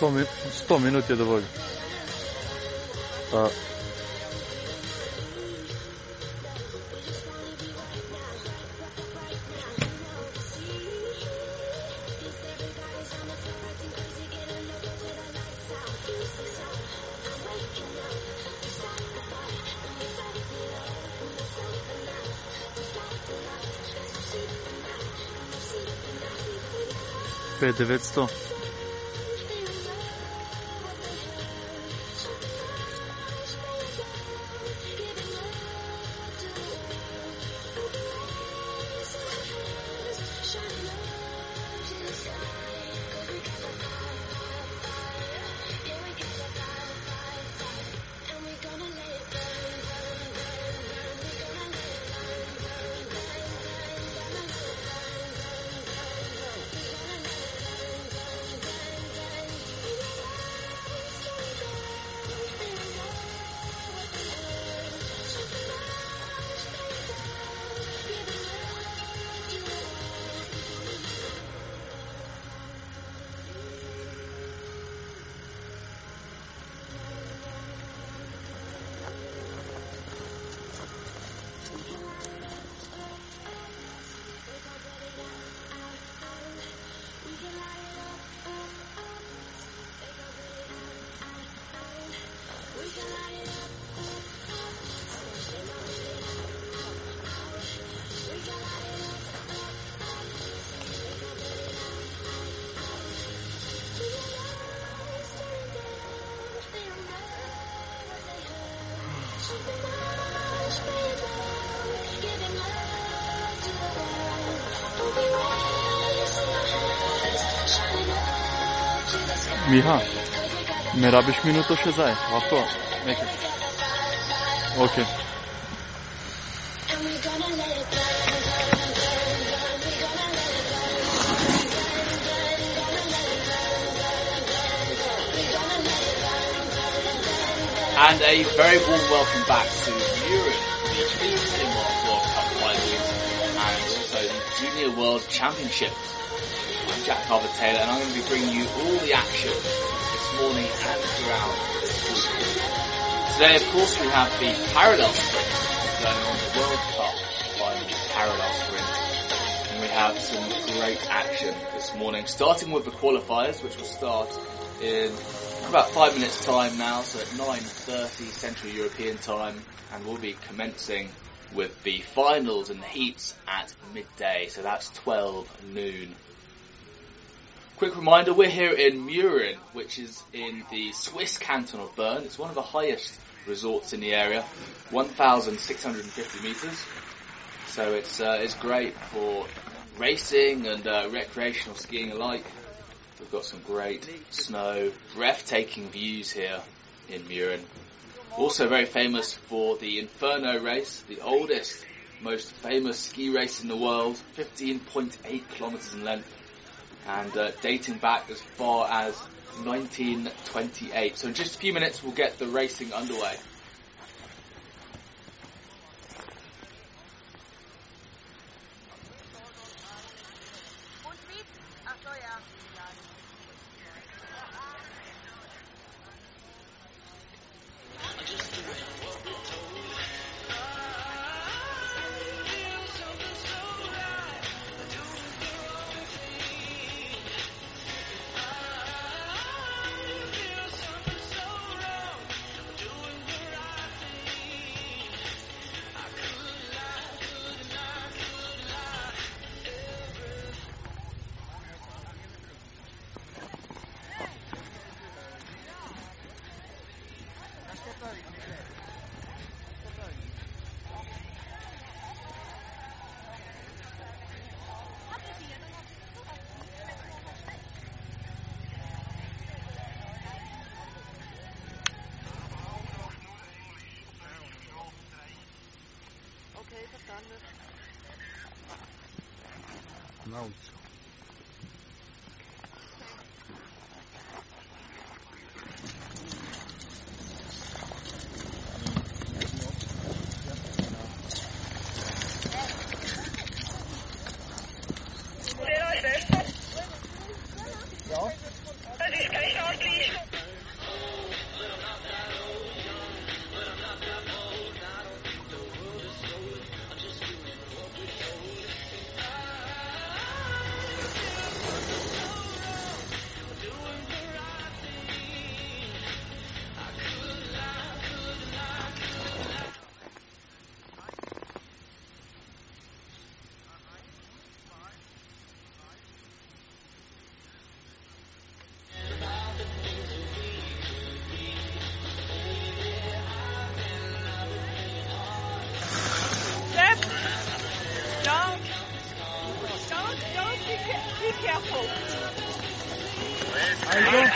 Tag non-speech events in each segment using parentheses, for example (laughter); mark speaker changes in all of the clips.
Speaker 1: 100, 100 minut je dovoljno. A, pa. P900 Mihá, ne rabiš minuto še zdaj, lahko nekaj. Ok.
Speaker 2: And a very warm welcome back to Europe, the World Cup finals, and also the Junior World Championships. Jack Harvard Taylor and I'm going to be bringing you all the action this morning and throughout this week. Today, of course, we have the parallel sprint going on the World Cup final parallel sprint. And we have some great action this morning, starting with the qualifiers, which will start in about five minutes time now, so at 9.30 Central European time, and we'll be commencing with the finals and the heats at midday, so that's 12 noon. Quick reminder, we're here in Mürren, which is in the Swiss canton of Bern. It's one of the highest resorts in the area, 1,650 metres. So it's, uh, it's great for racing and uh, recreational skiing alike. We've got some great snow, breathtaking views here in Mürren. Also very famous for the Inferno race, the oldest, most famous ski race in the world, 15.8 kilometres in length, and uh, dating back as far as 1928. So in just a few minutes we'll get the racing underway.
Speaker 3: ことですね。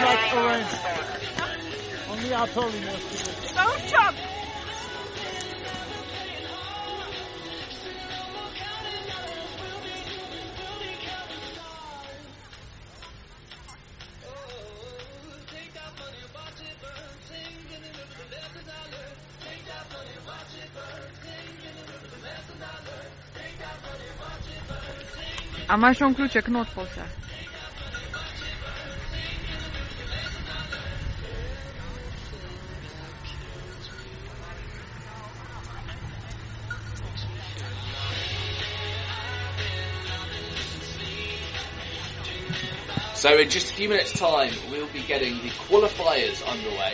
Speaker 3: Like orange. Only apple in your cigarette.
Speaker 4: Don't jump!
Speaker 5: A mai și un klucze, knot posa.
Speaker 2: So in just a few minutes' time, we'll be getting the qualifiers underway,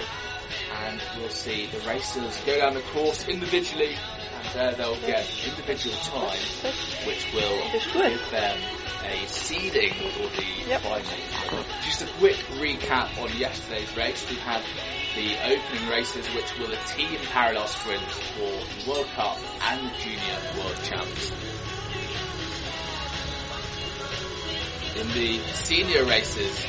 Speaker 2: and we'll see the racers go down the course individually, and there they'll get individual time, which will give them a seeding for the
Speaker 5: Yep.
Speaker 2: final. Just a quick recap on yesterday's race. We had the opening races, which were the team parallel sprints for the World Cup and the Junior World Champs. In the senior races,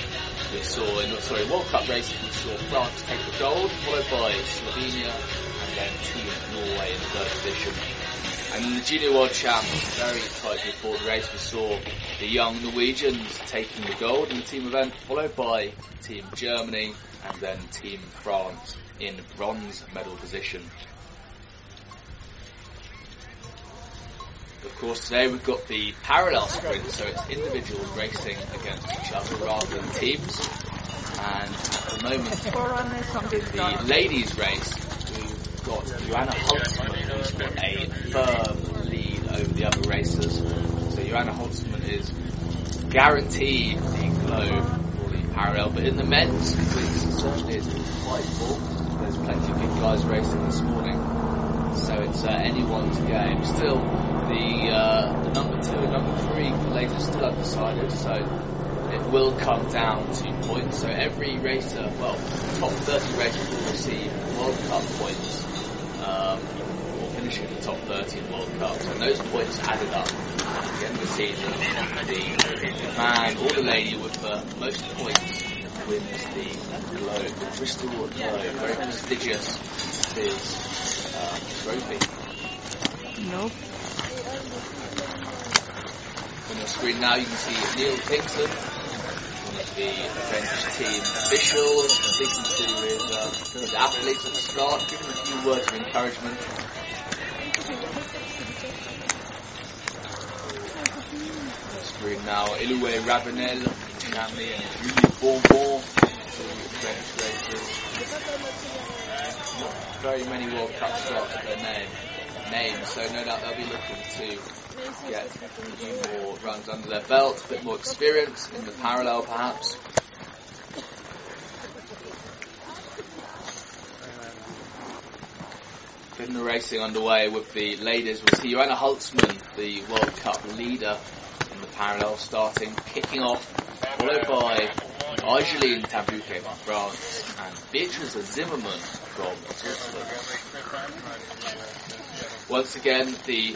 Speaker 2: we saw, in the sorry, World Cup races, we saw France take the gold, followed by Slovenia, and then Team Norway in the third position. And in the Junior World Champs, very tight before the race, we saw the young Norwegians taking the gold in the team event, followed by Team Germany, and then Team France in bronze medal position. Of course, today we've got the parallel sprint, so it's individuals racing against each other rather than teams. And at the moment, the ladies' race, we've got Joanna Holzmann, who's got a firm lead over the other racers. So Joanna Holzmann is guaranteed the globe for the parallel, but in the men's, which certainly is quite full, there's plenty of good guys racing this morning. So it's uh, anyone's game. Still, the, uh, the number two and number three ladies are still undecided, so it will come down to points. So every racer, well, top 30 racers will receive World Cup points um, for finishing in the top 30 in World Cup. So those points added up at the end of the season. The, man or the lady with the most points wins the Globe, the Crystal Globe, very prestigious is uh, trophy.
Speaker 5: Nope.
Speaker 2: On your screen now you can see Neil Kingston, the French team officials, speaking to his, uh, his athletes at the start, giving a few words of encouragement. On the screen now, Iloué Ravanel, Chamley and Julie Bourbon, two French racers. Not very many World Cup starts with their name, names, so no doubt they'll be looking to get a few more runs under their belt, a bit more experience in the parallel perhaps. Getting the racing underway with the ladies. We'll see Joanna Holzmann, the World Cup leader in the parallel, starting, kicking off, followed by Argeline Tan-Bouquet from France and Beatrice Zimmermann from Switzerland. Once again, the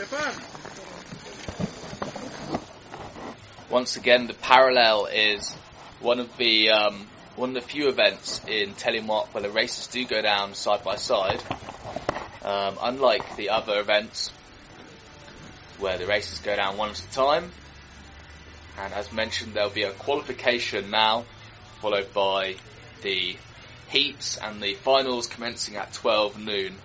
Speaker 2: once again the parallel is one of the um, one of the few events in Telemark where the races do go down side by side. Um, unlike the other events where the races go down one at a time. And as mentioned, there'll be a qualification now, followed by the heats and the finals commencing at 12 noon.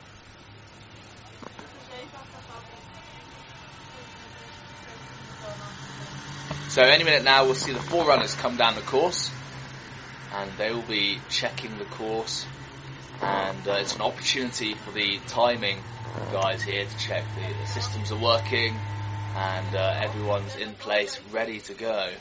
Speaker 2: So any minute now we'll see the four runners come down the course and they will be checking the course and uh, it's an opportunity for the timing guys here to check the, the systems are working and uh, everyone's in place ready to go.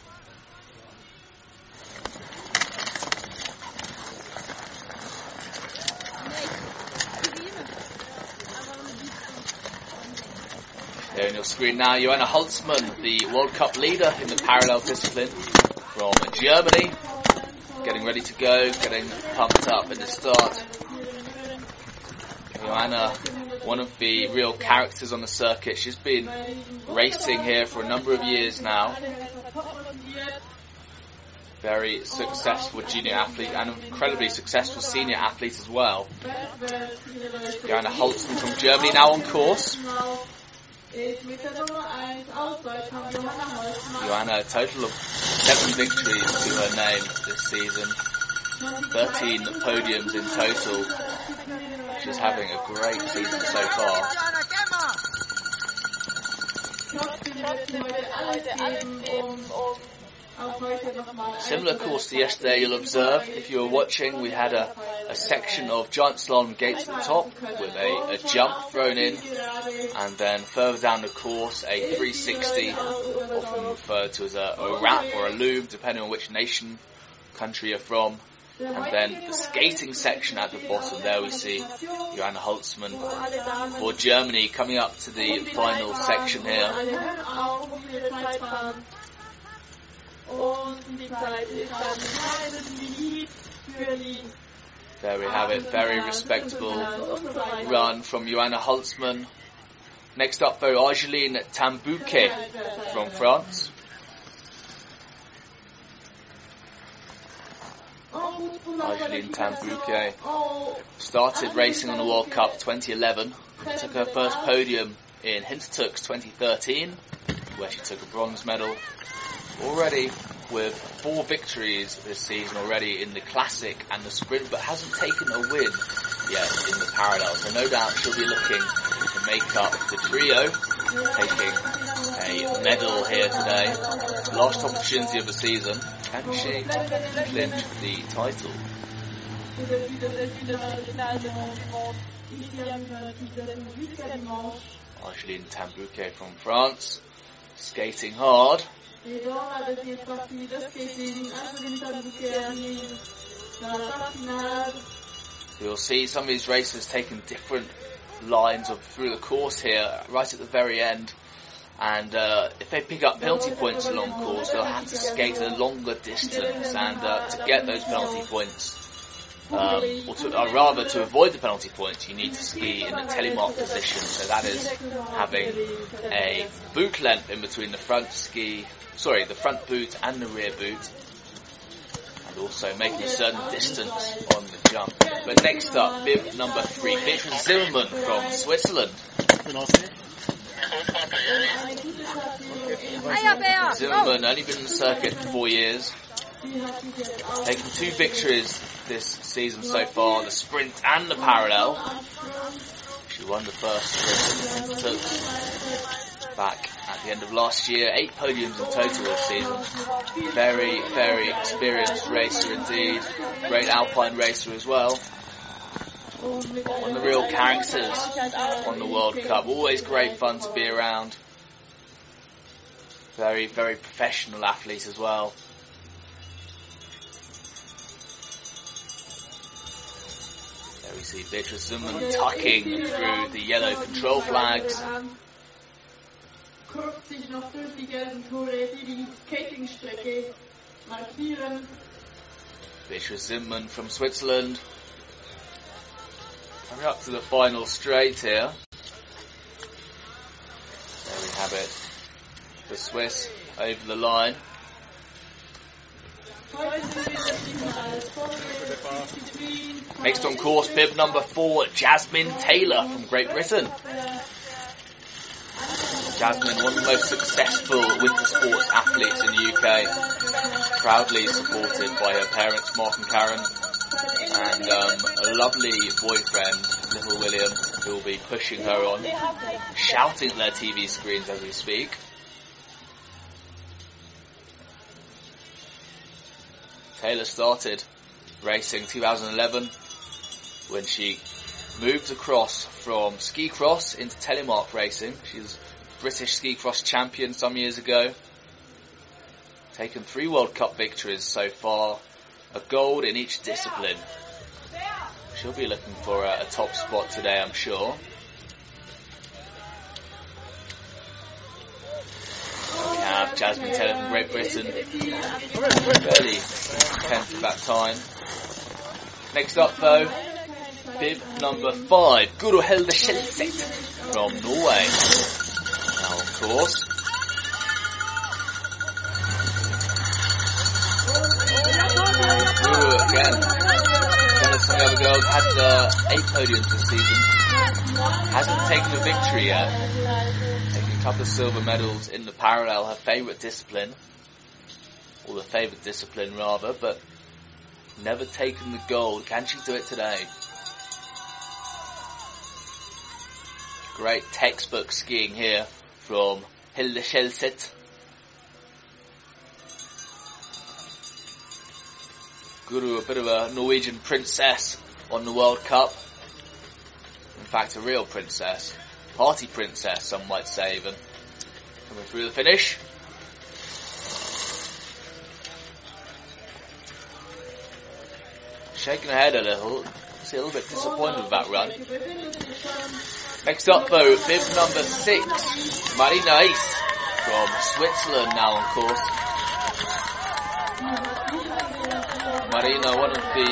Speaker 2: There on your screen now, Joanna Holzmann, the World Cup leader in the parallel discipline from Germany, getting ready to go, getting pumped up in the start. Joanna, one of the real characters on the circuit, she's been racing here for a number of years now. Very successful junior athlete and incredibly successful senior athlete as well. Joanna Holzmann from Germany now on course. Joanna, a total of seven victories to her name this season. 13 podiums in total. She's having a great season so far. Similar course to yesterday, you'll observe, if you were watching, we had a, a section of giant slalom gates at the top with a, a jump thrown in, and then further down the course, a 360, often referred to as a, a wrap or a loop, depending on which nation, country you're from. And then the skating section at the bottom, there we see Johanna Holzmann for Germany coming up to the final section here. There we have it, very respectable run from Johanna Holzmann. Next up though, Argeline Tan-Bouquet from France. Argeline Tan-Bouquet started racing on the World Cup 2011, took her first podium in Hintertux 2013, where she took a bronze medal. Already with four victories this season already in the classic and the sprint, but hasn't taken a win yet in the parallel. So no doubt she'll be looking to make up the trio, taking a medal here today. Last opportunity of the season. Can she clinch the title? Argeline Tan-Bouquet from France, skating hard. You'll see some of these racers taking different lines of through the course here, right at the very end. And uh, if they pick up penalty points along course, they'll have to skate a longer distance. And uh, to get those penalty points, um, or, to, or rather to avoid the penalty points, you need to ski in the telemark position. So that is having a boot length in between the front ski, sorry, the front boot and the rear boot, and also making a certain distance on the jump. But next up, bib number three, Beatrice Zimmermann from Switzerland. Zimmermann only been in the circuit for four years. Taking two victories this season so far, the sprint and the parallel. She won the first sprint back at the end of last year. Eight podiums in total this season. Very, very experienced racer indeed. Great alpine racer as well. One of the real characters on the World Cup. Always great fun to be around. Very, very professional athlete as well. There we see Beatrice Zimmermann tucking through the yellow control flags. Beatrice Zimmermann from Switzerland. Coming up to the final straight here. There we have it. The Swiss over the line. Next on course, bib number four, Jasmine Taylor from Great Britain. Jasmine, one of the most successful winter sports athletes in the UK, proudly supported by her parents, Mark and Karen, and um, a lovely boyfriend, little William, who will be pushing her on, shouting at their TV screens as we speak. Taylor started racing 2011 when she moved across from ski cross into telemark racing. She was British ski cross champion some years ago. Taken three World Cup victories so far, a gold in each discipline. She'll be looking for a, a top spot today, I'm sure. We have Jasmine Taylor from Great Britain, fairly tenth that time. Next up though, Bib number five, Guro Hilde Skjelset from Norway. Now, of course, Guru again, one of some other girls had the eight podiums this season. Hasn't taken a victory yet. Taking a couple of silver medals in the parallel, her favourite discipline, or the favourite discipline rather, but never taken the gold. Can she do it today? Great textbook skiing here from Hilde Skjelset. Guro, a bit of a Norwegian princess on the World Cup. In fact, a real princess. Party princess, some might say even. Coming through the finish. Shaking her head a little. See a little bit disappointed with that run. Next up though, bib number six, Marina from Switzerland now on course. Marina, one of the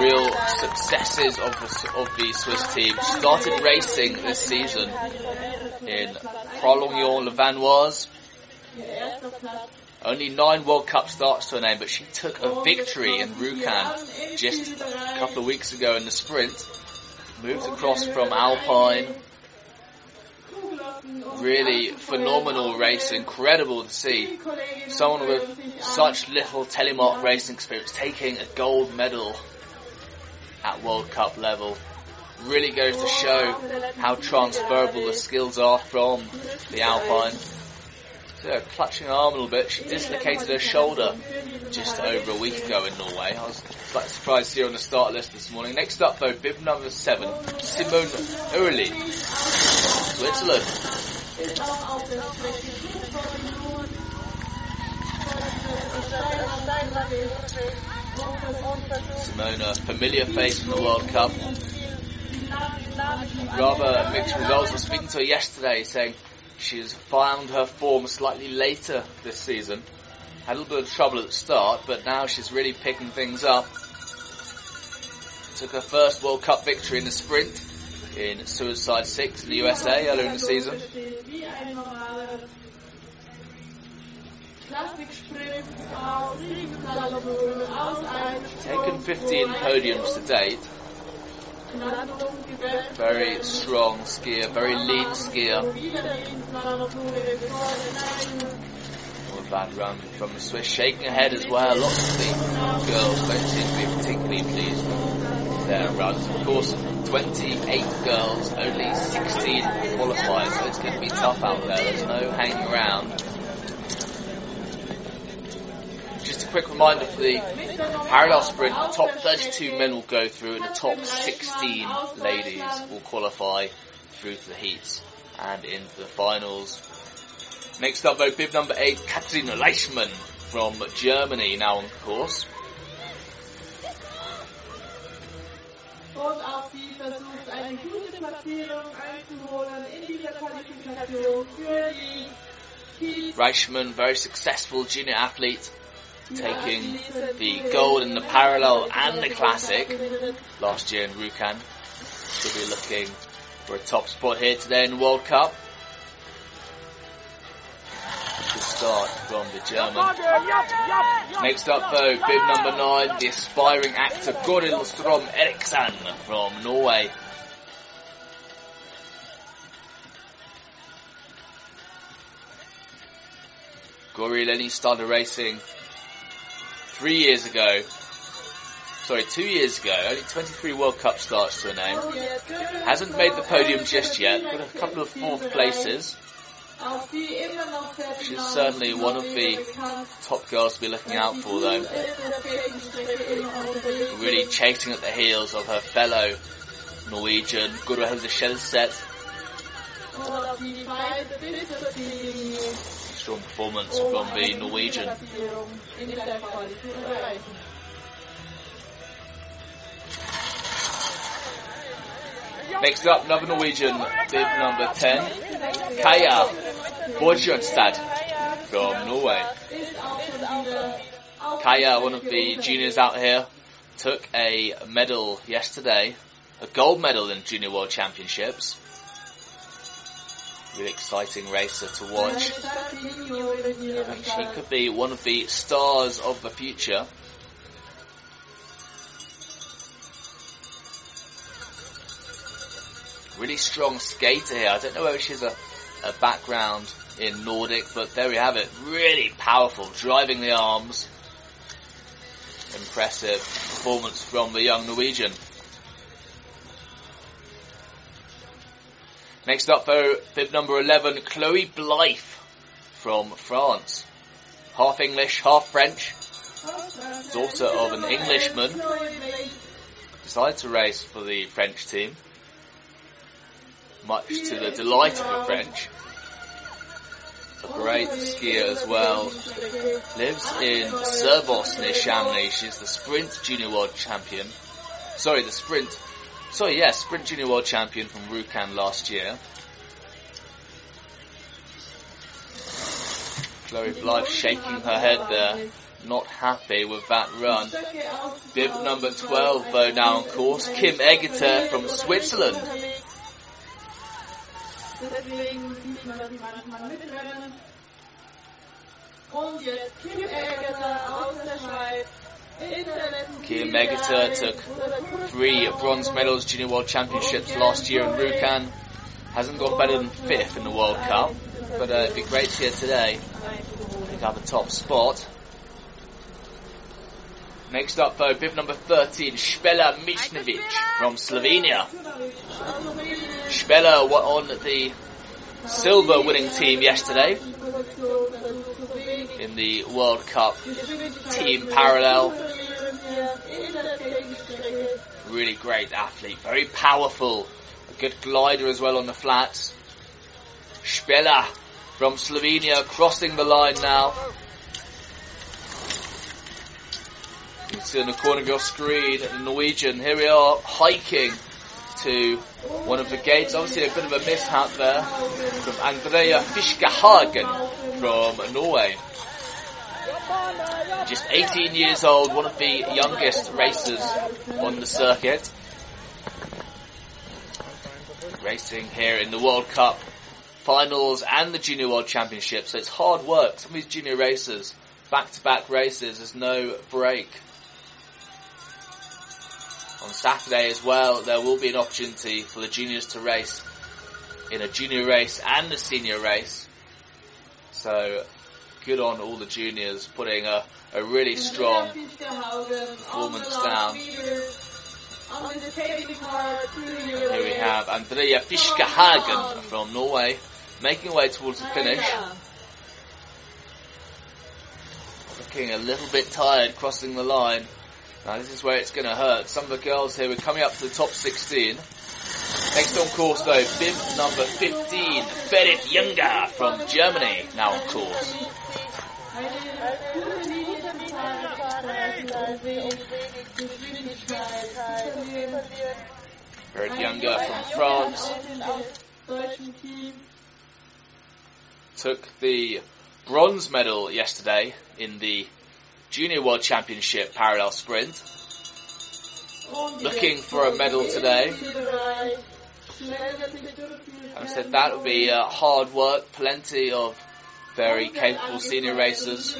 Speaker 2: real successes of the, of the Swiss team, started racing this season in Pralognan-la-Vanoise. Only nine World Cup starts to her name, but she took a victory in Rjukan just a couple of weeks ago in the sprint. Moved across from Alpine. Really phenomenal race, incredible to see. Someone with such little telemark racing experience taking a gold medal at World Cup level. Really goes to show how transferable the skills are from the Alpine. So, clutching her arm a little bit, she dislocated her shoulder just over a week ago in Norway. I was quite surprised to see her on the start list this morning. Next up though, bib number seven, Simone Oehrli, Switzerland. Simone, a familiar face from the World Cup. Rather mixed results. I was speaking to her yesterday saying she's found her form slightly later this season. Had a little bit of trouble at the start, but now she's really picking things up. Took her first World Cup victory in the sprint in Suicide 6 in the USA earlier in the season. Taken 15 podiums to date. Very strong skier, very lean skier. Not a bad run from the Swiss, shaking her head as well. Lots of the girls don't seem to be particularly pleased with their runs. Of course, 28 girls, only 16 qualified, so it's going to be tough out there. There's no hanging around. Just a quick reminder for the parallel sprint, the top 32 men will go through and the top 16 ladies will qualify through to the heats and into the finals. Next up though, bib number 8, Katrina Leichmann from Germany now on course. Reichmann, very successful junior athlete, taking the gold in the parallel and the classic last year in Rjukan. Should be looking for a top spot here today in the World Cup. Good start from the German. Next up though, bib number nine, the aspiring actor Goril Strom Eriksson from Norway. Goril only started racing three years ago. Sorry, two years ago. Only 23 World Cup starts to her name. Hasn't made the podium just yet. Got a couple of fourth places. She's certainly one of the top girls to be looking out for though. Really chasing at the heels of her fellow Norwegian Guro Hilde Skjelset.
Speaker 4: Und die beiden bis zur Ziellinie
Speaker 2: Strong performance oh, from the Norwegian.
Speaker 4: Platzierung um, in der Quali zu erreichen.
Speaker 2: Next up, another Norwegian, bib number 10, Kaya Borjørnstad from Norway.
Speaker 4: Ist auch schon wieder
Speaker 2: Kaya, one of the juniors out here, took a medal yesterday, a gold medal in Junior World Championships. An exciting racer to watch. And she could be one of the stars of the future. Really strong skater here. I don't know whether she's a, a background in Nordic, but there we have it. Really powerful, driving the arms. Impressive performance from the young Norwegian. Next up though, bib number 11, Chloe Blythe from France. Half English, half French. Daughter of an Englishman. Decided to race for the French team. Much to the delight of the French. A great skier as well. Lives in Servoz near Chamonix. She's the sprint junior world champion. Sorry, the sprint so yes, Sprint Junior World Champion from Rjukan last year. Chloe Blythe shaking her head there, not happy with that run. Bib number 12 though now on course, Kim Egeter from Switzerland. Kim Egeter took three bronze medals Junior World Championships last year in Rjukan. Hasn't got better than fifth in the World Cup, but uh, it'd be great to hear today. Pick up a top spot. Next up though, bib number 13, Spela Michnovic from Slovenia. Spela were on the silver winning team yesterday the World Cup team parallel. Really great athlete, very powerful, a good glider as well on the flats. Spela from Slovenia crossing the line now. You see in the corner of your screen, the Norwegian. Here we are hiking to one of the gates. Obviously a bit of a mishap there from Andrea Fiskehagen from Norway. Just 18 years old, one of the youngest racers on the circuit. Racing here in the World Cup finals and the Junior World Championship, so it's hard work. Some of these junior racers, back-to-back races, there's no break. On Saturday as well, there will be an opportunity for the juniors to race in a junior race and a senior race. So good on all the juniors putting a, a really strong performance down. Here we have Andrea Fiskehagen from Norway making way towards the finish. Looking a little bit tired crossing the line. Now this is where it's going to hurt. Some of the girls here, we're coming up to the top 16. Next on course though, bib number 15, Berit Junger from Germany, now on course. Berit Junger from France. Took the bronze medal yesterday in the Junior World Championship parallel sprint. Looking for a medal today. I said that would be uh, hard work, plenty of very capable senior racers.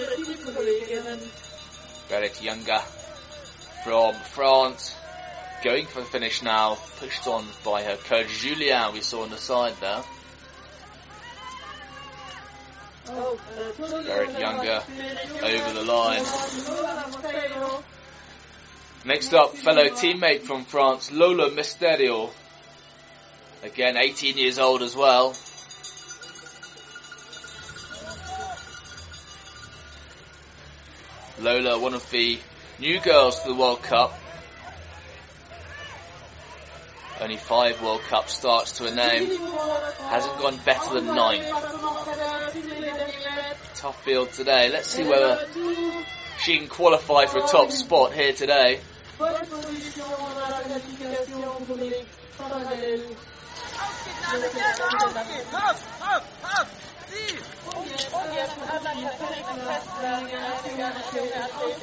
Speaker 2: Berit Junger from France, going for the finish now, pushed on by her coach Julien, we saw on the side there. Berit Junger over the line. Next up, fellow teammate from France, Lola Mysterio. Again, 18 years old as well. Lola, one of the new girls to the World Cup. Only five World Cup starts to a name. Hasn't gone better than nine. Tough field today. Let's see whether she can qualify for a top spot here today.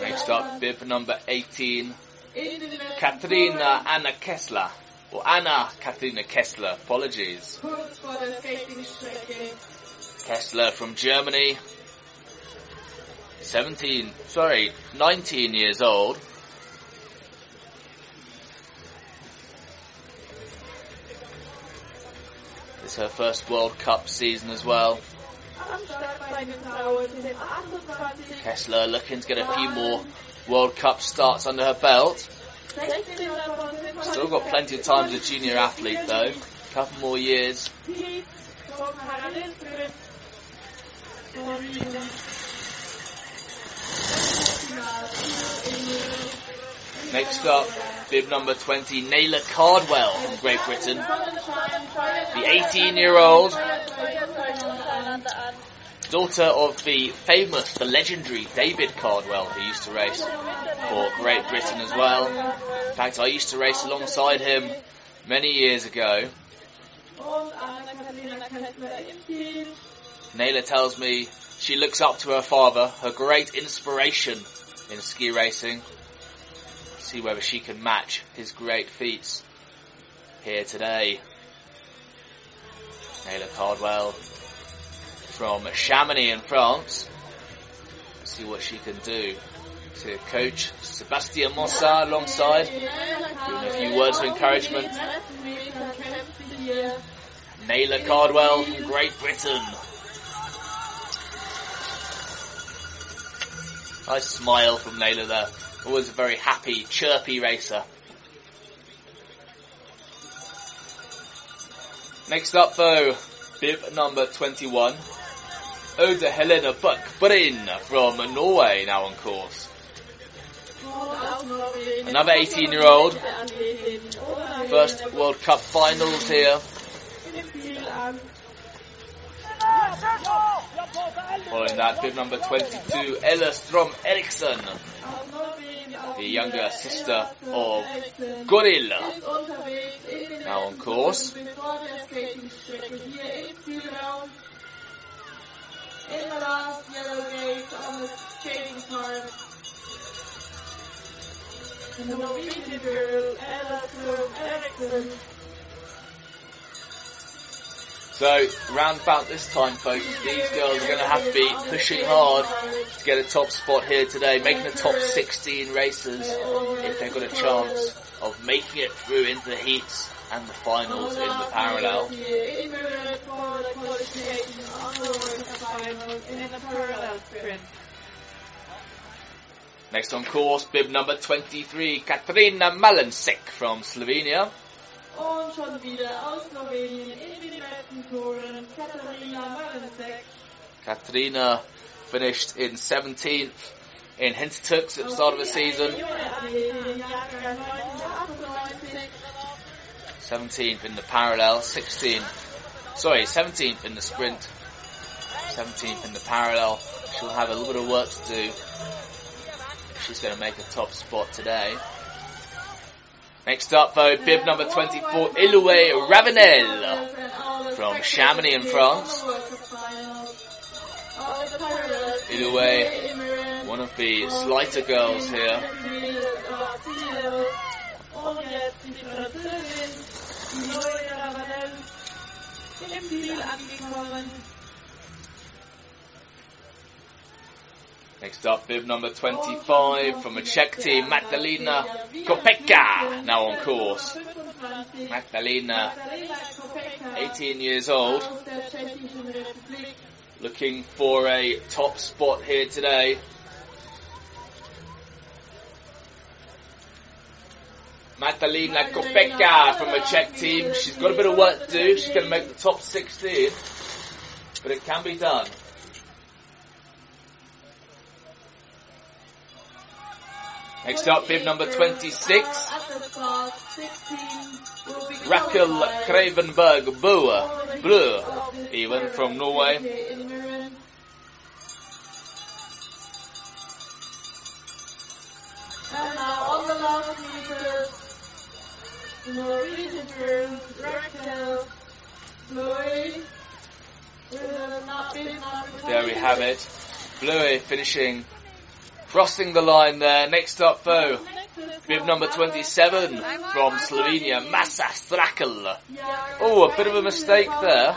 Speaker 2: Next up, bib number 18, Katrina Anna Kessler. Or Anna Katrina Kessler, apologies. Kessler from Germany. 17, sorry, 19 years old. It's her first World Cup season as well. Kessler looking to get a few more World Cup starts under her belt.
Speaker 4: 16 davon sind
Speaker 2: Still got plenty of time as a junior athlete though. A Couple more years.
Speaker 4: Pete vom Parallelsprint. Norwegen.
Speaker 2: Next up, bib number 20, Naylor Cardwell from Great Britain. The 18 year old daughter of the famous, the legendary David Cardwell, who used to race for Great Britain as well. In fact, I used to race alongside him many years ago. Naylor tells me she looks up to her father, her great inspiration in ski racing. See whether she can match his great feats here today. Naylor Cardwell from Chamonix in France. See what she can do. To coach Sebastian Mossa alongside, giving a few words of encouragement. Naylor Cardwell from Great Britain. Nice smile from Naylor there. Always a very happy, chirpy racer. Next up though, bib number 21. Oda Helena Buck Bryn from Norway now on course. Another 18 year old. First World Cup finals here. Following that, bib number 22, Ella Strom Eriksson, the younger sister of Gorilla. Now on course.
Speaker 4: In the last yellow gate on the skating part. The Norwegian girl, Ella Strom Eriksson.
Speaker 2: So, round about this time, folks, these girls are going to have to be pushing hard to get a top spot here today, making the top 16 racers if they've got a chance of making it through into the heats and the finals in the parallel. Next on course, bib number 23, Katrina Malensek from Slovenia.
Speaker 4: Und schon wieder aus Slowenien in den letzten Toren Katharina Malensek.
Speaker 2: Katrina finished in 17th in Hintertux at the start of the season. 17th in the parallel, 16th, sorry, 17th in the sprint, 17th in the parallel. She'll have a little bit of work to do. She's going to make a top spot today. Next up though, bib number 24, Iloué Ravanel from Chamonix in France. Iloué, one of the slighter girls here.
Speaker 4: Und jetzt die Französin, die neue Ravanel, im Ziel angekommen.
Speaker 2: Next up, bib number 25 from a Czech team, Magdalena Kopeka, now on course. Magdalena, 18 years old, looking for a top spot here today. Magdalena Kopeka from a Czech team. She's got a bit of work to do. She's going to make the top 16, but it can be done. Next up, bib number 26,
Speaker 4: At the start, 16 will be
Speaker 2: Rakel Kravenberg Boer, Blue, even from Norway.
Speaker 4: And now on the last meters, Norwegian girl, Raquel Chloe, with a not big number
Speaker 2: There we have it. Bluey finishing, crossing the line there. Next up though, bib number 27 from Slovenia, Masa Strakel. Oh, a bit of a mistake there.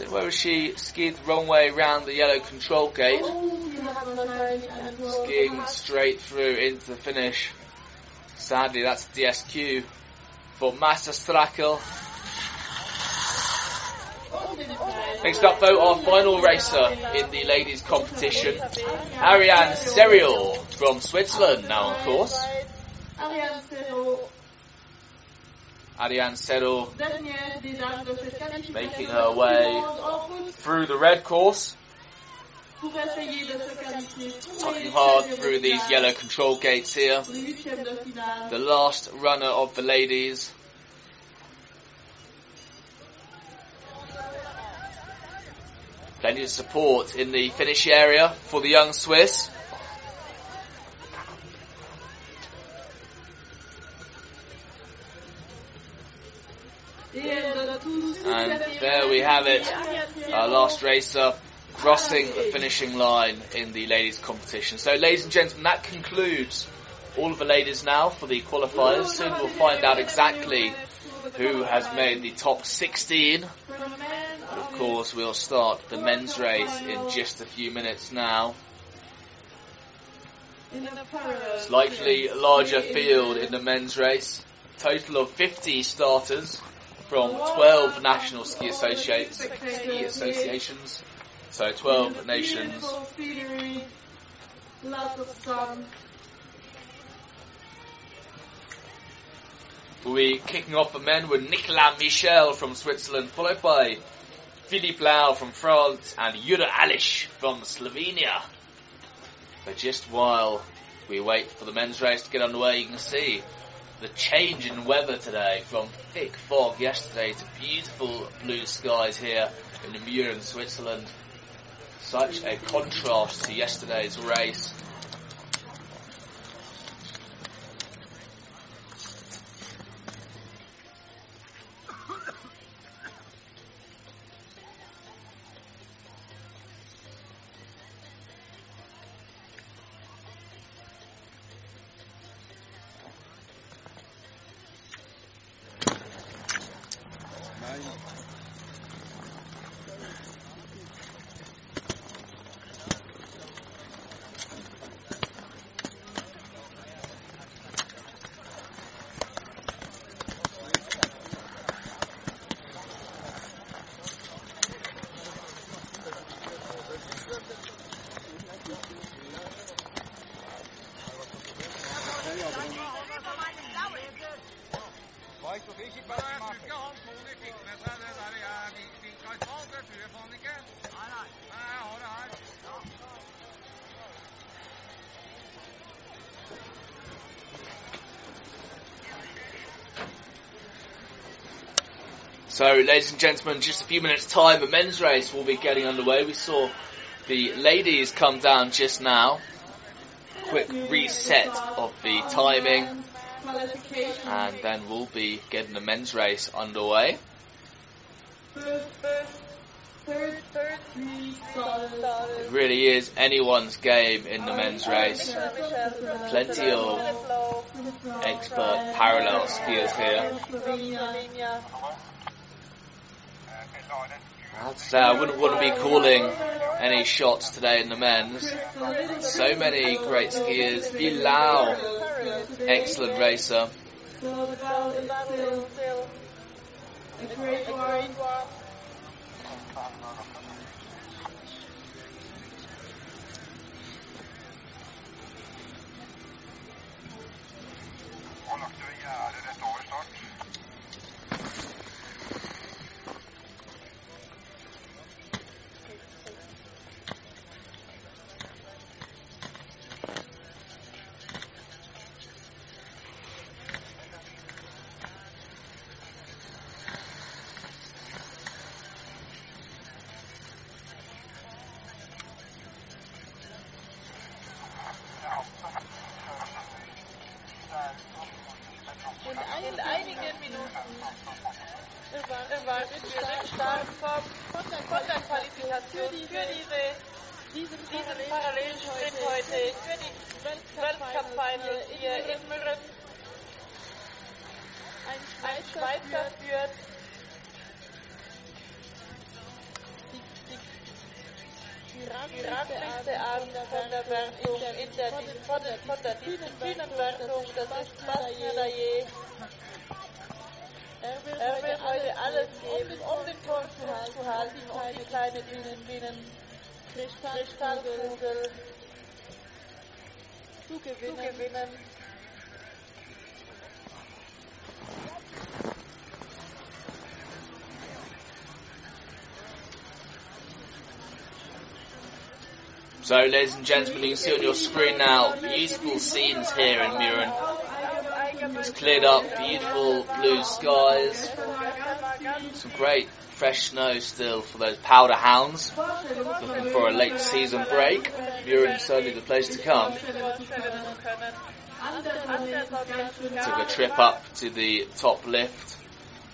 Speaker 2: Know whether she skied the wrong way around the yellow control gate, skiing straight through into the finish. Sadly, that's DSQ for Masa Strakel.
Speaker 4: Und den Preis.
Speaker 2: Next up, though, our final racer in the ladies' competition, Ariane Serial from Switzerland, now on course.
Speaker 4: Ariane Serrault,
Speaker 2: Ariane Serial
Speaker 4: dernière des dames de cette qualification
Speaker 2: Making her way.
Speaker 4: du monde en route
Speaker 2: through the red course,
Speaker 4: pour essayer de se qualifier pour les
Speaker 2: tucking hard through these yellow control gates here.
Speaker 4: Pour les huitièmes de finale.
Speaker 2: The last runner of the ladies. Plenty of support in the finish area for the young Swiss. And there we have it. Our last racer crossing the finishing line in the ladies competition. So ladies and gentlemen, that concludes all of the ladies now for the qualifiers. Soon we'll find out exactly who has made the top 16. Course we'll start the men's race in just a few minutes now. Slightly larger field in the men's race. Total of 50 starters from 12 national ski, associate, ski associations. So 12 nations.
Speaker 4: Beautiful scenery, lots of sun.
Speaker 2: We'll be kicking off the men with Nicolas Michel from Switzerland, followed by Philippe Lau from France and Jura Alish from Slovenia. But just while we wait for the men's race to get underway, you can see the change in weather today from thick fog yesterday to beautiful blue skies here in in Switzerland. Such a contrast to yesterday's race. So, ladies and gentlemen, just a few minutes' time, the men's race will be getting underway. We saw the ladies come down just now. Quick reset of the timing, and then we'll be getting the men's race underway. It really is anyone's game in the men's race. Plenty of expert parallel skiers here. Say I wouldn't want to be calling any shots today in the men's. So many great skiers. Bilal, excellent racer.
Speaker 6: Erwarten wir den Start vom, von, der, Qualifikation für diese, diesen parallelen Sprint heute für die Weltcup-Finals hier in Mürren. Ein Schweizer führt die ranglichste Art von der Wertung in der, von das ist Bastien Dayer. Alles geben, um den Turmschutz zu halten, um die Bienen, Kristallkugel zu gewinnen.
Speaker 2: So, ladies and gentlemen, you can see on your screen now beautiful scenes here in Mürren. It's cleared up, beautiful blue skies, some great fresh snow still for those powder hounds looking for a late season break. Mürren's certainly the place to come. Took a trip up to the top lift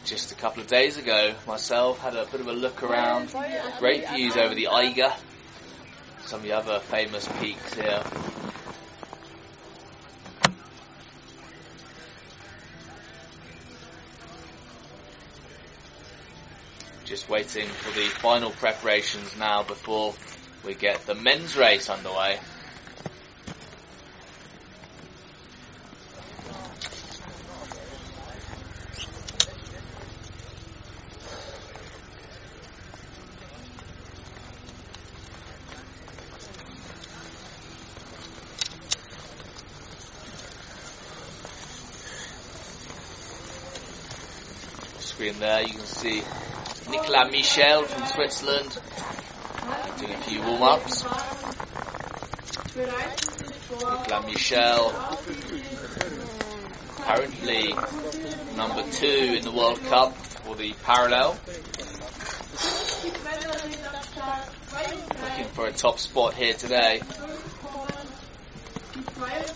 Speaker 2: just a couple of days ago myself, had a bit of a look around, great views over the Eiger some of the other famous peaks here. Just waiting for the final preparations now before we get the men's race underway. screen there, you can see Nicolas Michel from Switzerland doing a few warm ups. Nicolas Michel, currently number two in the World Cup for the parallel. Looking for a top spot here today.
Speaker 4: Alles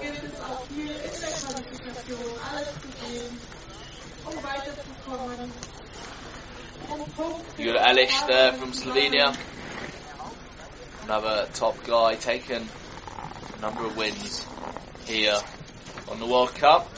Speaker 4: gilt es auch hier in der Qualifikation, alles zu geben, um weiterzukommen.
Speaker 2: You got Elish there from Slovenia. Another top guy taken a number of wins here on the World Cup.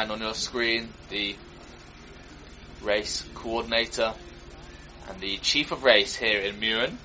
Speaker 2: Stefan on your screen, the race coordinator and the chief of race here in Mürren.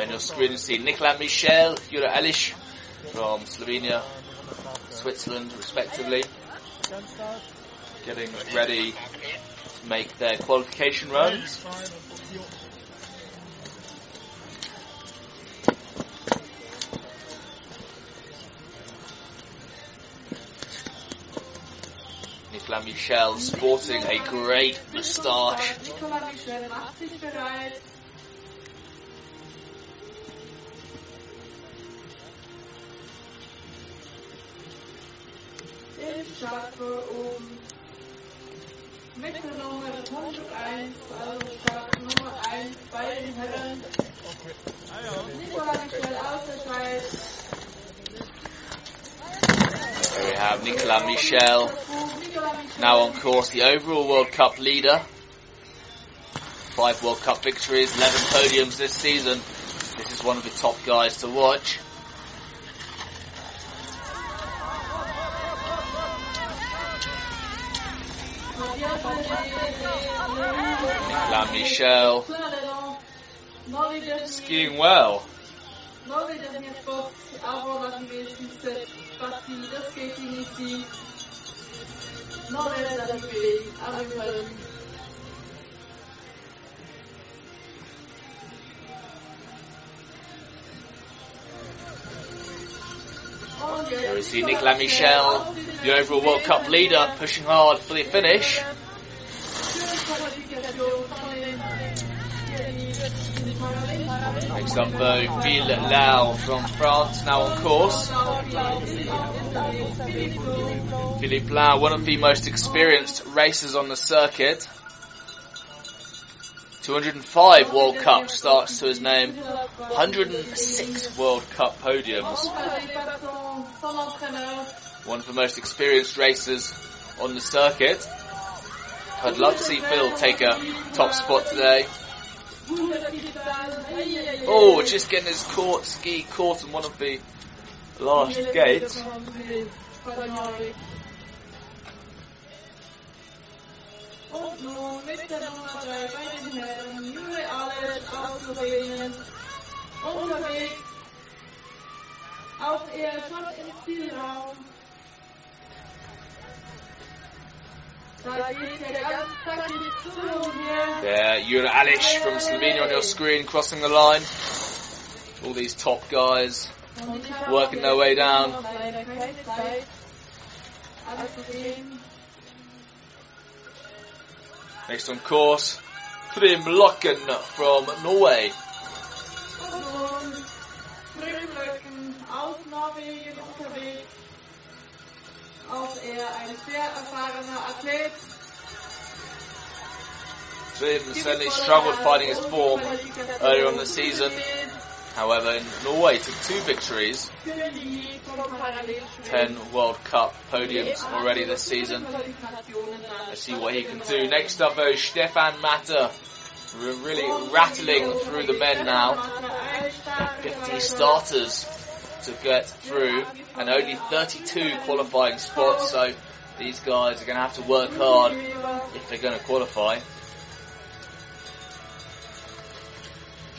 Speaker 2: There on your screen you see Nicolas Michel, Jura Elish from Slovenia, Switzerland respectively, getting ready to make their qualification runs. Nicolas Michel sporting a great moustache. Have Nicolas Michel now on course, the overall World Cup leader. Five World Cup victories, 11 podiums this season. This is one of the top guys to watch. Nicolas Michel skiing well.
Speaker 4: De skating ici, à Mürren.
Speaker 2: Here we see Nicolas Michel, the overall World Cup leader, pushing hard for the finish. Next up though, Lau from France, now on course. Philippe Lau, one of the most experienced racers on the circuit. 205 World Cup starts to his name, 106 World Cup podiums. One of the most experienced racers on the circuit. I'd love to see Phil take a top spot today. Oh, just getting his court, ski caught in one of the last gates.
Speaker 4: Und nun mit der Nummer 3 bei den Herren Jure Allen aus Slowenien unterwegs. Auch er schon im Zielraum.
Speaker 2: There, Jura Alish from Slovenia on your screen, crossing the line. All these top guys. Working their way down. Next on course, Trym Lokken from Norway.
Speaker 4: Auch er ein sehr erfahrener Athlet.
Speaker 2: Certainly struggled finding his form earlier on the season. However, in Norway took two victories, 10 World Cup podiums already this season. Let's see what he can do. Next up though, Stefan Matter. We're really rattling through the men now. 50 starters to get through and only 32 qualifying spots, so these guys are going to have to work hard if they're going to qualify.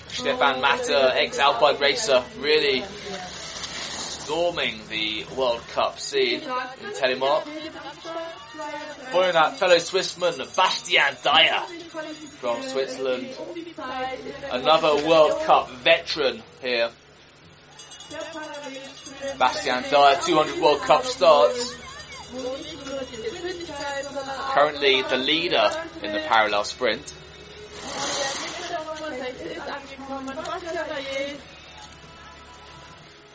Speaker 2: Stefan Matter, ex-Alpine racer, really storming the World Cup scene in Telemark. Following that, fellow Swissman Bastien Dayer from Switzerland, another World Cup veteran here. Bastien Dayer, 200 World Cup starts, currently the leader in the parallel sprint.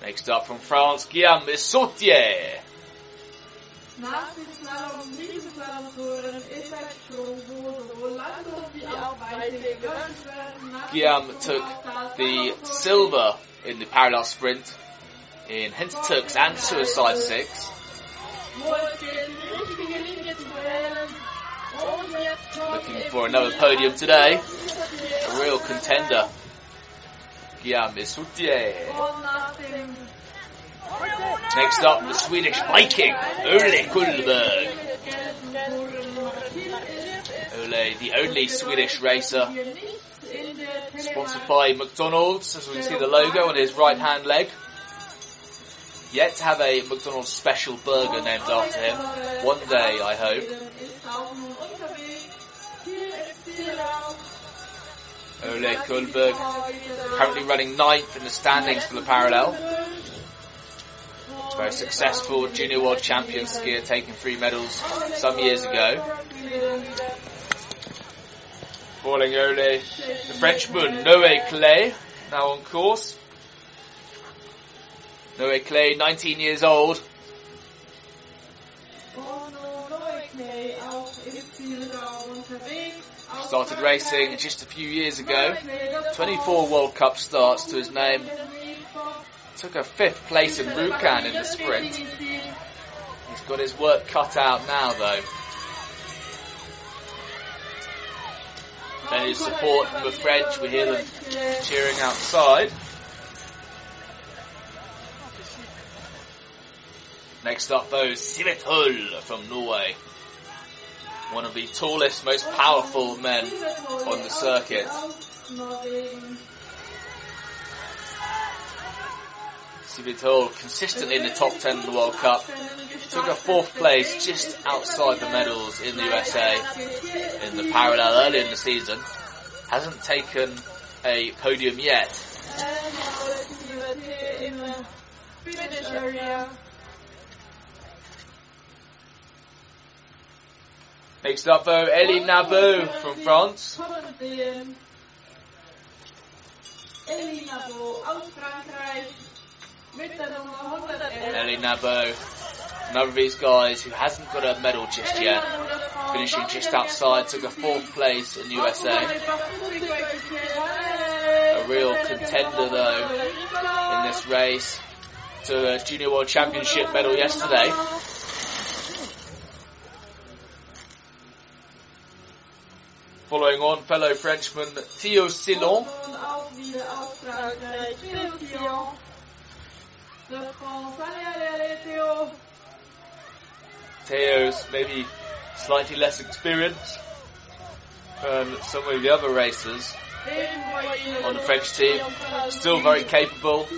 Speaker 2: Next up from France, Guillaume Sautier. Guillaume took the silver in the parallel sprint in Hintertux and Suicide 6.
Speaker 4: Wo es gilt, die richtige Linie zu wählen. Und jetzt kommt
Speaker 2: Looking for another podium today. A real contender. Guillaume Next up, the Swedish Viking, Ole Kullberg. Ole, the only Swedish racer sponsored by McDonald's, as we can see the logo on his right hand leg. Yet to have a McDonald's special burger named after him. One day, I hope. Ole Kullberg currently running ninth in the standings for the parallel. Very successful junior world champion skier, taking three medals some years ago. Falling Ole, the Frenchman Noé Clay, now on course. Noé Clay, 19 years old, started racing just a few years ago. 24 World Cup starts to his name. Took a fifth place in Rjukan in the sprint. He's got his work cut out now though. Of support the French. We hear them cheering outside. Next up though, Sivet Hull from Norway. One of the tallest, most powerful men on the circuit. Sivet Hull consistently in the top 10 of the World Cup. Took a fourth place just outside the medals in the USA in the parallel early in the season. Hasn't taken a podium yet. Next up though, Elie Nabou from France.
Speaker 4: Um, Elie Nabou mit der Nummer 111.
Speaker 2: Elie Nabou, another of these guys who hasn't got a medal just yet. Finishing just outside, took a fourth place in USA. A real contender though in this race to a Junior World Championship medal yesterday. Following on, fellow Frenchman Theo Sillon.
Speaker 4: Theo.
Speaker 2: Theo's maybe slightly less experienced than some of the other racers on the French team. Still very capable.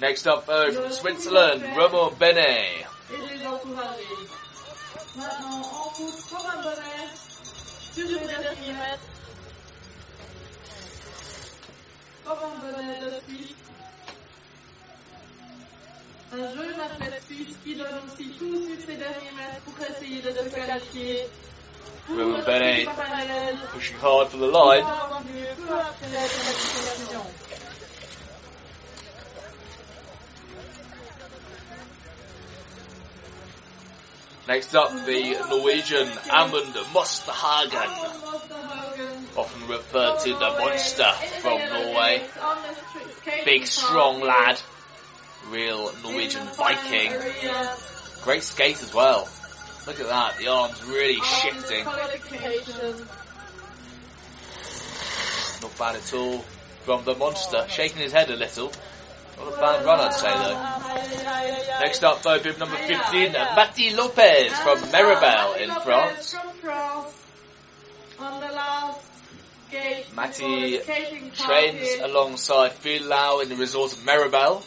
Speaker 2: Next up, from Switzerland, Romain Benet.
Speaker 4: Les encourager. Maintenant, on pousse comme un bonnet sur le dernier mètre. Comme un bonnet de Suisse. Un jeune athlète suisse qui donne aussi tout sur ses derniers mètres pour essayer de se qualifier. Pour
Speaker 2: Romain Benet. Pushing hard for the line. Next up, the Norwegian Amund Mosterhagen. Often referred to the monster from Norway. Big, strong lad. Real Norwegian Viking. Great skate as well. Look at that, the arms really shifting. Not bad at all from the monster, shaking his head a little. Not a bad run, I'd say though. Next up, though, bib number 15, Matti Lopez from Meribel in France. Matti trains alongside Phil Lau in the resort of Meribel.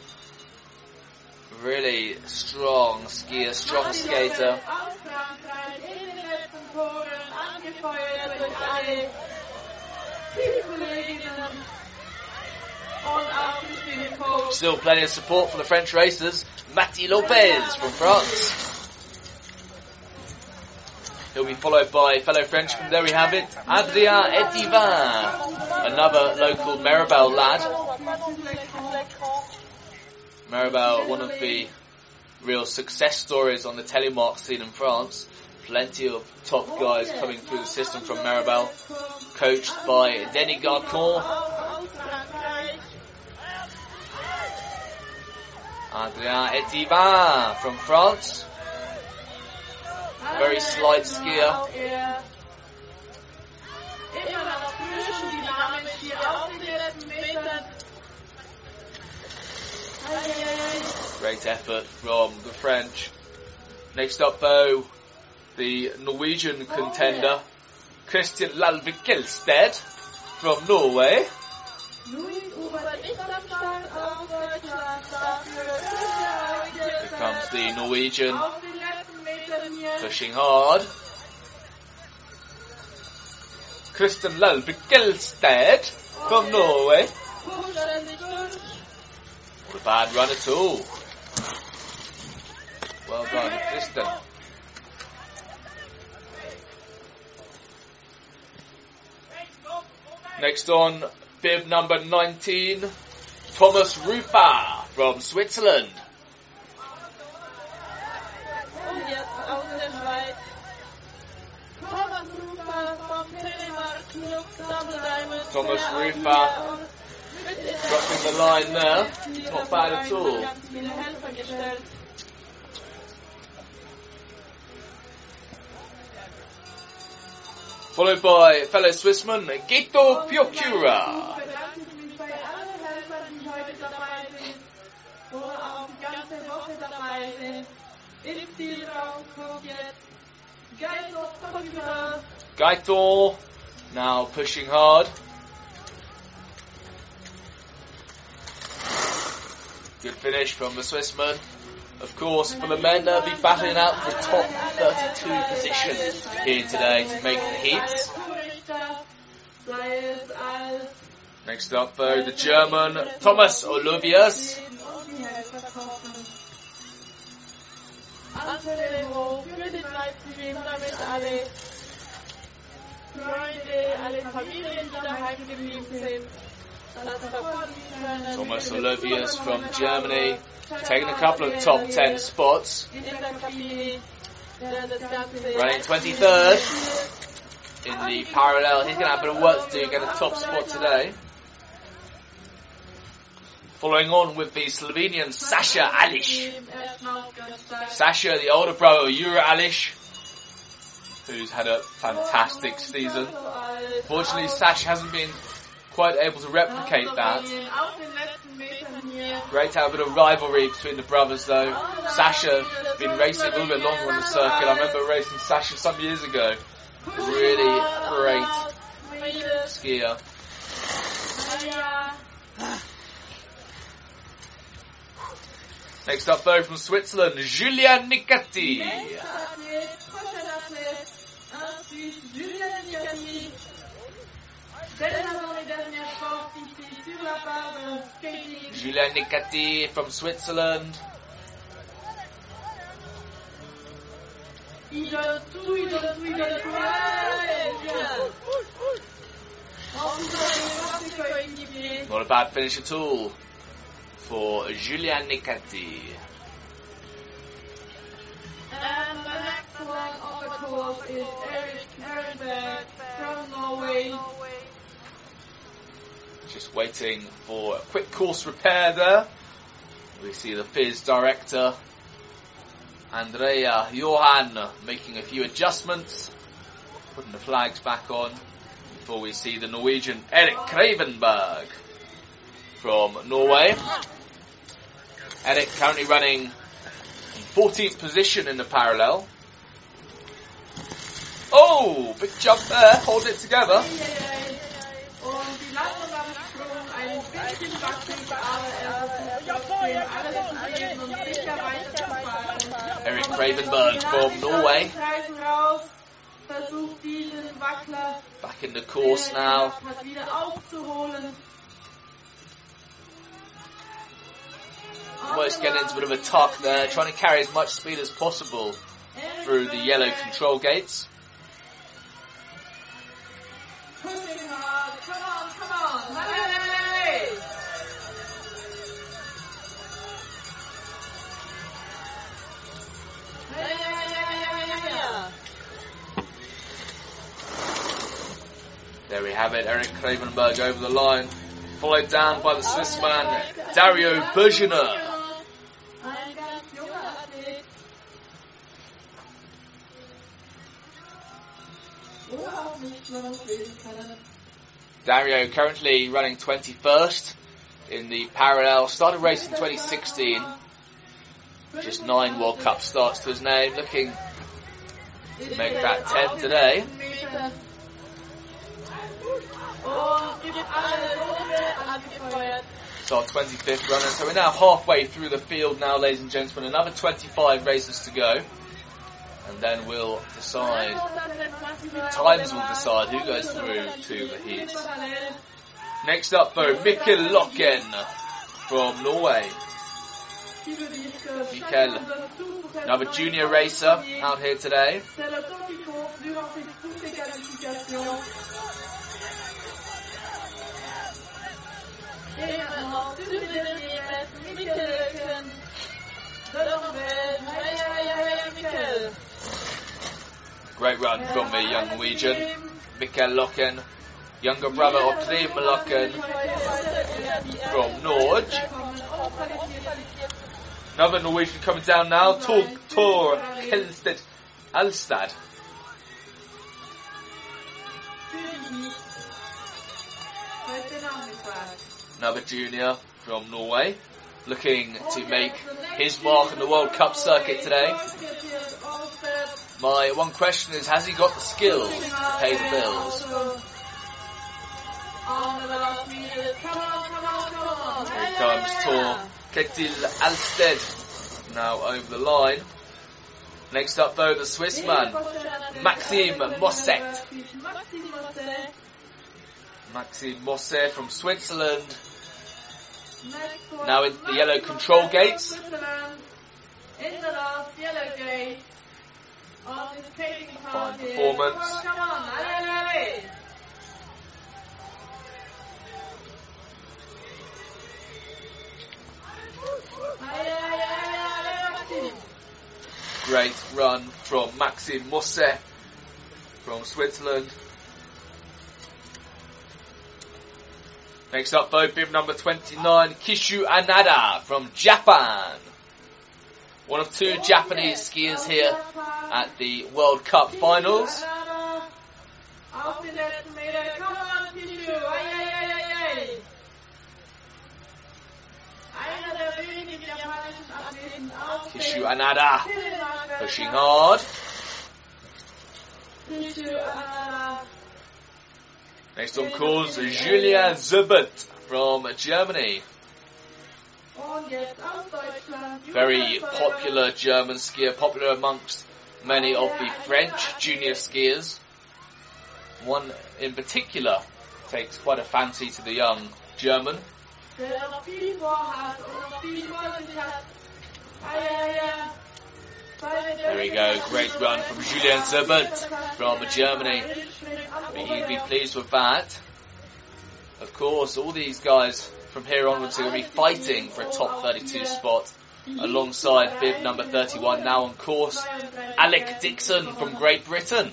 Speaker 2: Really strong skier, strong skater. Still plenty of support for the French racers. Matti Lopez from France. He'll be followed by fellow Frenchman, there we have it, Adrien Etivin, another local Meribel lad. Meribel, one of the real success stories on the telemark scene in France. Plenty of top guys coming through the system from Meribel, coached by Denis Garcon.
Speaker 6: Aus Frankreich.
Speaker 2: Adrien Etivin from France. Very slight skier.
Speaker 4: Er.
Speaker 2: Great effort from the French. Next up though, the Norwegian contender, Christian Lalvik Gilsted from Norway. Here comes the Norwegian pushing hard. Christian Lalvik Gilsted from Norway. Not a bad run at all. Well done, Christian. Next on, bib number 19, Thomas Rufer from Switzerland.
Speaker 6: Thomas Rufer
Speaker 2: Crossing the line there. Not bad at all. Followed by fellow Swissman Gito Piocura.
Speaker 4: Oder auch die ganze Woche dabei sind. Im Zielraum kommt jetzt
Speaker 2: now pushing hard. Good finish from the Swissman. Of course, for the men, they'll be battling out the top 32 position here today to make the heats. Next up, though, the German Thomas Oliviers.
Speaker 4: Verfolgen können.
Speaker 2: Thomas Oliviers from Germany, taking a couple of top 10 spots, running 23rd in the parallel. He's going to have a bit of work to do, get a top spot today. Following on with the Slovenian Sasha Alish. Sasha, the older brother of Jura Alish, who's had a fantastic season. Fortunately, Sasha hasn't been quite able to replicate that. Great to have a bit of rivalry between the brothers though. Sasha been racing a little bit longer on the circuit. I remember racing Sasha some years ago. Really great skier. (sighs)
Speaker 4: Ah.
Speaker 2: Next up though from Switzerland, Julian Nicati. Julian Nicati from Switzerland. Not a bad finish at all for Julian Nicati.
Speaker 4: And the next one on the course is Eric Ehrenberg from Norway.
Speaker 2: Just waiting for a quick course repair there. We see the FIS director, Andrea Johan, making a few adjustments, putting the flags back on before we see the Norwegian Erik Kravenberg from Norway. Erik currently running 14th position in the parallel. Oh, big jump there, hold it together.
Speaker 4: Er.
Speaker 2: Erik Kravenberg from Norway. Back in the course now. Almost getting into a bit of a tuck there, trying to carry as much speed as possible through the yellow control gates. There we have it, Eric Kravenberg over the line, followed down by the Swiss man Dario Bergener.
Speaker 4: Ein ganz junger Athlet. Oder auch nicht, man muss lesen können.
Speaker 2: Dario currently running 21st in the parallel, started racing 2016, just nine World Cup starts to his name, looking to make that 10 today. It's our 25th runner, so we're now halfway through the field now, ladies and gentlemen. Another 25 races to go, and then we'll decide. Times will decide who goes through to the heats. Next up, though, Mikkel Lokken from Norway. Mikkel, another junior racer out here today. Great run from the young Norwegian. Mikkel Lokken, younger brother of Trym Lokken. from Norge. Another Norwegian coming down now, Tor, Tor Kelsted Alstad. Another junior from Norway, looking to make his mark on the World Cup circuit today. My one question is, has he got the skills to pay the bills? Here comes Tor Ketil Alsted now over the line. Next up though, the Swiss man, Maxime Mosset. Maxime Mosse from Switzerland. Now in the yellow control gates. Performance. Great run from Maxime Mosse from Switzerland. Next up though, bib number 29, Kishu Anada from Japan. One of two Japanese skiers here at the World Cup finals.
Speaker 4: Kishu.
Speaker 2: Anada pushing hard. Next on course, Julien Zubert from Germany.
Speaker 4: Und jetzt aus Deutschland.
Speaker 2: Very popular German skier, popular amongst many of the French junior skiers. One in particular takes quite a fancy to the young German. There we go, great run from Julien Zubert from Germany. He'd be pleased with that. Of course, all these guys from here onwards are going to be fighting for a top 32 spot alongside bib number 31 now on course, Alec Dixon from Great Britain.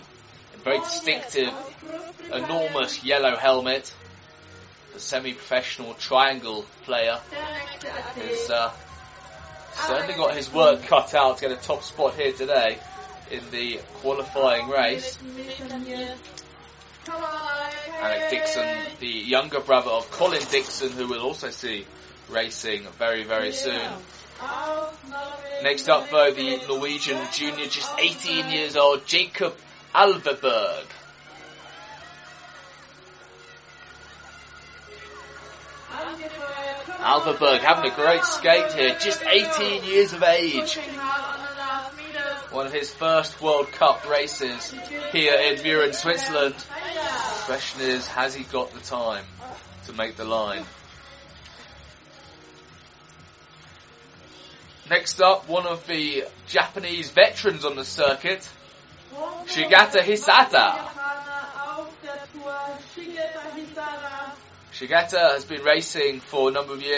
Speaker 2: A very distinctive, enormous yellow helmet. The semi-professional triangle player has uh, certainly got his work cut out to get a top spot here today in the qualifying race. Alec Dixon, the younger brother of Colin Dixon, who we'll also see racing very, very soon. Next up, though, the Norwegian junior, just 18 years old, Jacob Alverberg. Alverberg having a great skate here, just 18 years of age. One of his first World Cup races here in Mürren, Switzerland. The question is, has he got the time to make the line? Next up, one of the Japanese veterans on the circuit, Shigata Hisata. Shigata has been racing for a number of years.